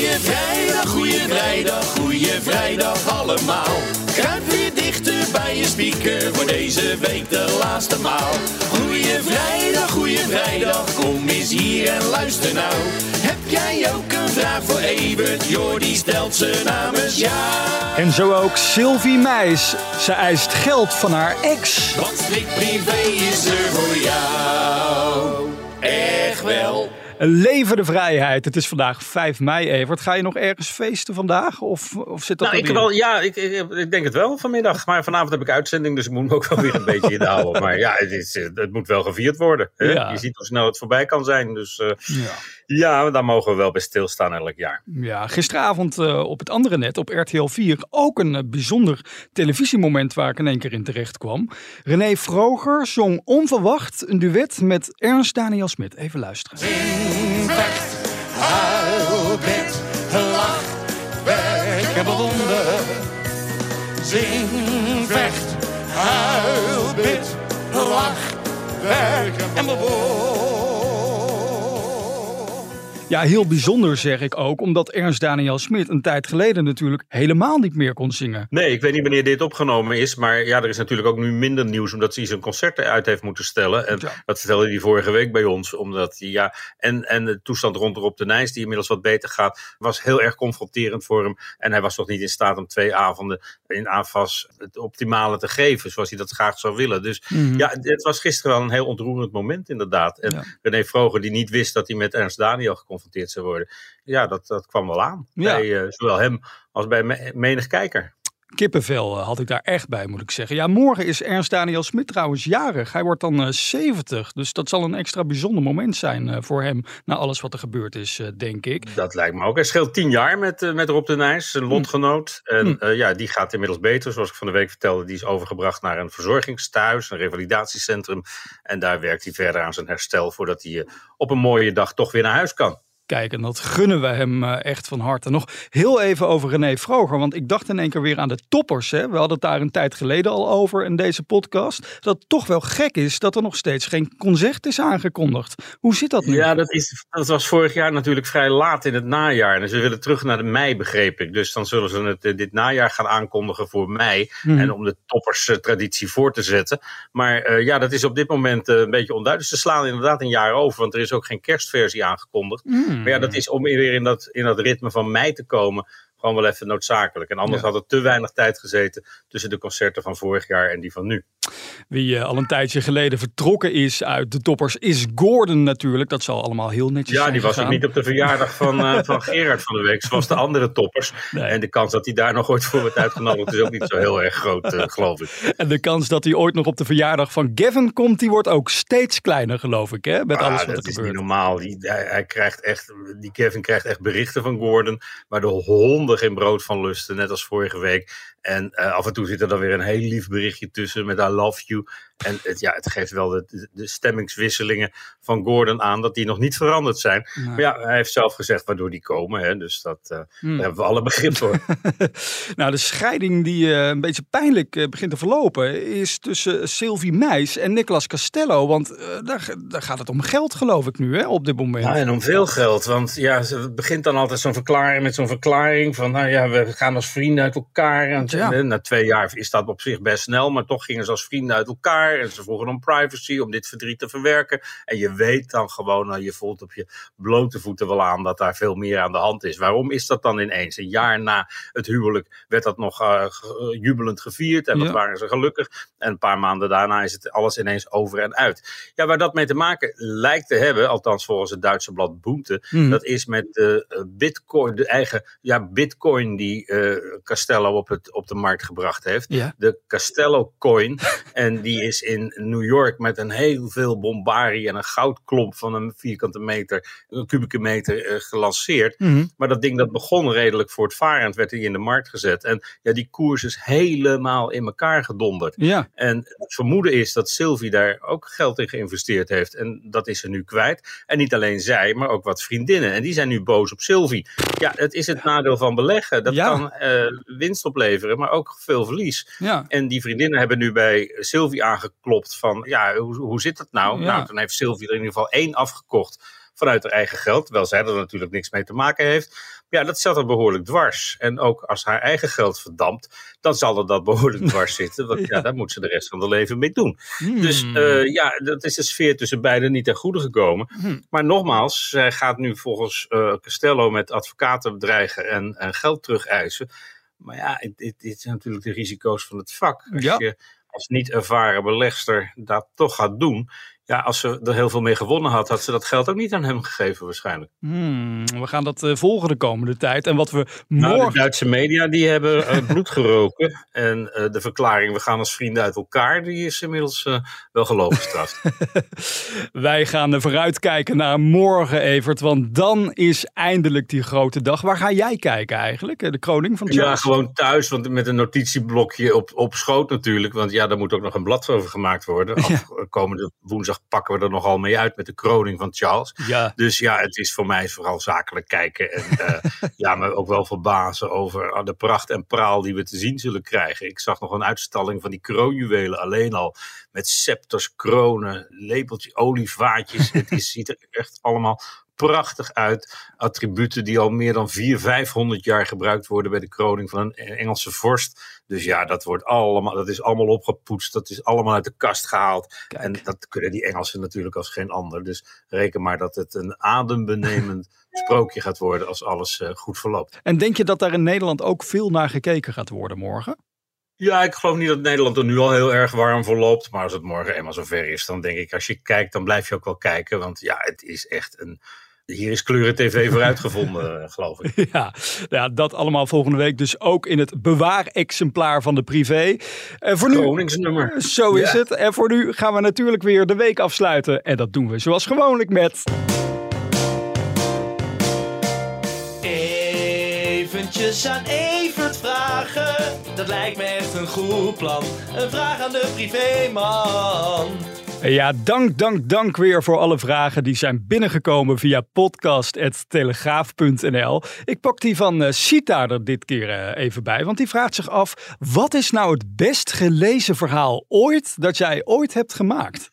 Goeie vrijdag, goeie vrijdag, goeie vrijdag allemaal. Kruip weer dichter bij je speaker voor deze week de laatste maal. Goeie vrijdag, goeie vrijdag, kom eens hier en luister nou. Heb jij ook een vraag voor Evert? Jordi stelt ze namens jou. En zo ook Sylvie Meis. Ze eist geld van haar ex. Want strikt privé is er voor jou. Echt wel. Leven de vrijheid. Het is vandaag 5 mei, Evert. Ga je nog ergens feesten vandaag? Of, of zit dat Nou, ik, wel, ja, ik, ik, ik denk het wel vanmiddag. Maar vanavond heb ik uitzending, dus ik moet me ook wel weer een beetje inhouden. Maar ja, het, is, eh, het moet wel gevierd worden. Hè? Ja. Je ziet hoe snel het voorbij kan zijn. Dus eh, Ja. ja, daar mogen we wel bij stilstaan elk jaar. Ja, gisteravond eh, op het andere net, op RTL 4, ook een bijzonder televisiemoment waar ik in één keer in terecht kwam. René Vroger zong onverwacht een duet met Ernst Daniel Smit. Even luisteren. Vecht, huil, bid, lach, werk en bewonder. Zing, vecht, huil, bid, lach, werk en bewonder. Ja, heel bijzonder zeg ik ook, omdat Ernst Daniel Smit een tijd geleden natuurlijk helemaal niet meer kon zingen. Nee, ik weet niet wanneer dit opgenomen is. Maar ja, er is natuurlijk ook nu minder nieuws. Omdat hij zijn concert uit heeft moeten stellen. En Ja. dat vertelde hij vorige week bij ons. Omdat hij, ja, en, en de toestand rond Rob de Nijs, die inmiddels wat beter gaat, was heel erg confronterend voor hem. En hij was toch niet in staat om twee avonden in AFAS het optimale te geven. Zoals hij dat graag zou willen. Dus Mhm. ja, het was gisteren wel een heel ontroerend moment inderdaad. En Ja. René Vroger, die niet wist dat hij met Ernst Daniel geconfronteerd zou worden. Ja, dat, dat kwam wel aan. Ja. Bij eh, zowel hem als bij me- menig kijker. Kippenvel eh, had ik daar echt bij, moet ik zeggen. Ja, morgen is Ernst Daniel Smit trouwens jarig. Hij wordt dan eh 70, dus dat zal een extra bijzonder moment zijn voor hem. Na alles wat er gebeurd is, denk ik. Dat lijkt me ook. Hij scheelt tien jaar met, met Rob de Nijs, zijn lotgenoot. En Hm. ja, die gaat inmiddels beter. Zoals ik van de week vertelde, die is overgebracht naar een verzorgingstehuis, een revalidatiecentrum. En daar werkt hij verder aan zijn herstel voordat hij op een mooie dag toch weer naar huis kan. Kijk, en dat gunnen we hem eh, echt van harte. Nog heel even over René Vroger, want ik dacht in één keer weer aan de toppers. Hè? We hadden het daar een tijd geleden al over in deze podcast. Dat het toch wel gek is dat er nog steeds geen concert is aangekondigd. Hoe zit dat nu? Ja, dat, is, dat was vorig jaar natuurlijk vrij laat in het najaar. En ze willen terug naar de mei, begreep ik. Dus dan zullen ze het eh, dit najaar gaan aankondigen voor mei. Hmm. En om de topperstraditie voor te zetten. Maar eh, ja, dat is op dit moment eh, een beetje onduidelijk. Ze slaan inderdaad een jaar over, want er is ook geen kerstversie aangekondigd. Hmm. Maar ja, dat is om weer in dat, in dat ritme van mei te komen. Gewoon wel even noodzakelijk. En anders Ja. had er te weinig tijd gezeten tussen de concerten van vorig jaar en die van nu. Wie eh, al een tijdje geleden vertrokken is uit de toppers is Gordon natuurlijk. Dat zal allemaal heel netjes Ja, zijn die was ook niet op de verjaardag van, eh, van Gerard van de week, zoals de andere toppers. Nee. En de kans dat hij daar nog ooit voor wordt uitgenodigd is ook niet zo heel erg groot, eh, geloof ik. En de kans dat hij ooit nog op de verjaardag van Gavin komt, die wordt ook steeds kleiner, geloof ik. Hè? Met Ah, alles wat dat er is niet normaal. Die, hij, hij krijgt echt, die Kevin krijgt echt berichten van Gordon, maar de geen brood van lusten, net als vorige week. En eh, af en toe zit er dan weer een heel lief berichtje tussen met I love you. En het, ja, het geeft wel de, de, stemmingswisselingen van Gordon aan dat die nog niet veranderd zijn. Maar ja, hij heeft zelf gezegd waardoor die komen. Hè, dus dat, eh, Hmm. daar hebben we alle begrip voor. Nou, de scheiding die eh, een beetje pijnlijk eh, begint te verlopen is tussen Sylvie Meis en Nicolas Castello. Want daar, daar gaat het om geld, geloof ik nu, hè, op dit moment. Ja, en om veel geld. Want ja, ze- begint dan altijd zo'n verklaring met zo'n verklaring van, nou ja, we gaan als vrienden uit elkaar. En, Ja. en na twee jaar is dat op zich best snel, maar toch gingen ze als vrienden uit elkaar. En ze vroegen om privacy, om dit verdriet te verwerken. En je weet dan gewoon, nou, je voelt op je blote voeten wel aan dat daar veel meer aan de hand is. Waarom is dat dan ineens? Een jaar na het huwelijk werd dat nog eh, jubelend gevierd en wat Ja. waren ze gelukkig. En een paar maanden daarna is het alles ineens over en uit. Ja, waar dat mee te maken lijkt te hebben, althans volgens het Duitse blad Boente, Hmm. dat is met de eh, bitcoin, de eigen ja, bitcoin die eh, Castello op, het, op de markt gebracht heeft. Ja. De Castello coin. en die is is in New York met een heel veel bombarie en een goudklomp van een vierkante meter, een kubieke meter eh, gelanceerd. Mhm. Maar dat ding dat begon redelijk voortvarend, werd hij in de markt gezet. En ja, die koers is helemaal in elkaar gedonderd. Ja, En het vermoeden is dat Sylvie daar ook geld in geïnvesteerd heeft. En dat is ze nu kwijt. En niet alleen zij, maar ook wat vriendinnen. En die zijn nu boos op Sylvie. Ja, het is het nadeel van beleggen. Dat Ja. kan eh, winst opleveren, maar ook veel verlies. ja. En die vriendinnen hebben nu bij Sylvie aangeklopt van, ja, hoe, hoe zit dat nou? Ja. Nou, dan heeft Sylvie er in ieder geval één afgekocht vanuit haar eigen geld. Terwijl zij er natuurlijk niks mee te maken heeft. Ja, dat zat er behoorlijk dwars. En ook als haar eigen geld verdampt, dan zal er dat behoorlijk dwars zitten. Want ja, Ja. daar moet ze de rest van haar leven mee doen. Dus Hmm. eh, ja, dat is de sfeer tussen beiden niet ten goede gekomen. Hmm. Maar nogmaals, zij gaat nu volgens eh, Castello met advocaten bedreigen en, en geld terugeisen. Maar ja, dit, dit dit zijn natuurlijk de risico's van het vak. Als Ja. je als niet ervaren belegster dat toch gaat doen. Ja, als ze er heel veel mee gewonnen had, had ze dat geld ook niet aan hem gegeven waarschijnlijk. Hmm, we gaan dat eh, volgen de komende tijd. En wat we Nou, morgen... de Duitse media die hebben eh, bloed geroken. En eh, de verklaring, we gaan als vrienden uit elkaar, die is inmiddels wel geloofgestraft. Wij gaan er vooruitkijken naar morgen, Evert. Want dan is eindelijk die grote dag. Waar ga jij kijken eigenlijk? De kroning van Ja, Charles? gewoon thuis, want met een notitieblokje op, op schoot natuurlijk. Want ja, daar moet ook nog een blad over gemaakt worden. Af, komende woensdag pakken we er nogal mee uit met de kroning van Charles. Ja. Dus ja, het is voor mij vooral zakelijk kijken. En eh, ja, me ook wel verbazen over ah, de pracht en praal die we te zien zullen krijgen. Ik zag nog een uitstalling van die kroonjuwelen alleen al. Met scepters, kronen, lepeltje, olievaatjes. het is, ziet er echt allemaal prachtig uit. Attributen die al meer dan 400, 500 jaar gebruikt worden bij de kroning van een Engelse vorst. Dus ja, dat, wordt allemaal, dat is allemaal opgepoetst. Dat is allemaal uit de kast gehaald. Kijk. En dat kunnen die Engelsen natuurlijk als geen ander. Dus reken maar dat het een adembenemend sprookje gaat worden als alles eh, goed verloopt. En denk je dat daar in Nederland ook veel naar gekeken gaat worden morgen? Ja, ik geloof niet dat Nederland er nu al heel erg warm voor loopt. Maar als het morgen eenmaal zover is, dan denk ik, als je kijkt, dan blijf je ook wel kijken. Want ja, het is echt een. Hier is kleuren TV voor uitgevonden, eh, geloof ik. Ja, ja, dat allemaal volgende week. Dus ook in het bewaarexemplaar van de privé. En voor nu, Koningsnummer. zo is Ja. het. En voor nu gaan we natuurlijk weer de week afsluiten. En dat doen we zoals gewoonlijk met... Eventjes aan Evert vragen, dat lijkt me echt een goed plan. Een vraag aan de privéman. Ja, dank, dank, dank weer voor alle vragen die zijn binnengekomen via podcast.telegraaf.nl. Ik pak die van eh, Sita er dit keer eh, even bij, want die vraagt zich af... wat is nou het best gelezen verhaal ooit dat jij ooit hebt gemaakt?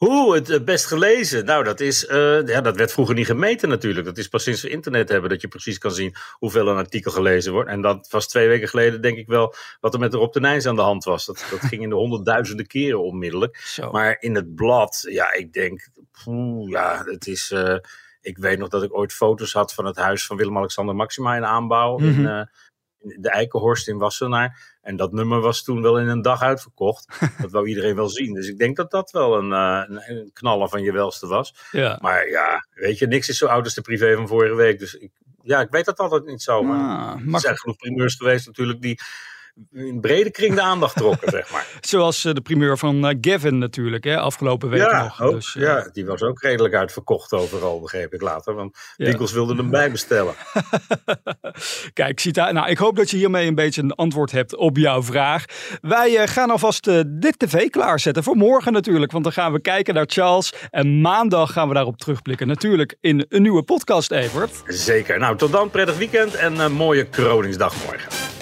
Hoe, het eh, best gelezen. Nou, dat is, eh, ja, dat werd vroeger niet gemeten natuurlijk. Dat is pas sinds we internet hebben dat je precies kan zien hoeveel een artikel gelezen wordt. En dat was twee weken geleden denk ik wel wat er met Rob de Nijs aan de hand was. Dat, dat ging in de honderdduizenden keren onmiddellijk. Zo. Maar in het blad, ja, ik denk, poeh, ja, het is... eh, ik weet nog dat ik ooit foto's had van het huis van Willem-Alexander Maxima in aanbouw. Mhm. in, in de Eikenhorst in Wassenaar. En dat nummer was toen wel in een dag uitverkocht. dat wou iedereen wel zien. Dus ik denk dat dat wel een, eh, een, knaller van je welste was. Ja. Maar ja, weet je, niks is zo oud als de privé van vorige week. Dus ik, ja, ik weet dat altijd niet zo. Maar Ah, er zijn genoeg primeurs geweest natuurlijk die in brede kring de aandacht trokken, zeg maar. zoals eh, de primeur van eh, Gavin natuurlijk, hè, afgelopen week ja, nog. ook, dus, eh, ja, die was ook redelijk uitverkocht overal, begreep ik later. Want Ja. winkels wilden hem bijbestellen. Kijk, Sita, nou, ik hoop dat je hiermee een beetje een antwoord hebt op jouw vraag. Wij gaan alvast dit tv klaarzetten voor morgen natuurlijk, want dan gaan we kijken naar Charles. En maandag gaan we daarop terugblikken, natuurlijk in een nieuwe podcast, Evert. Zeker. Nou, tot dan, prettig weekend en een mooie Kroningsdag morgen.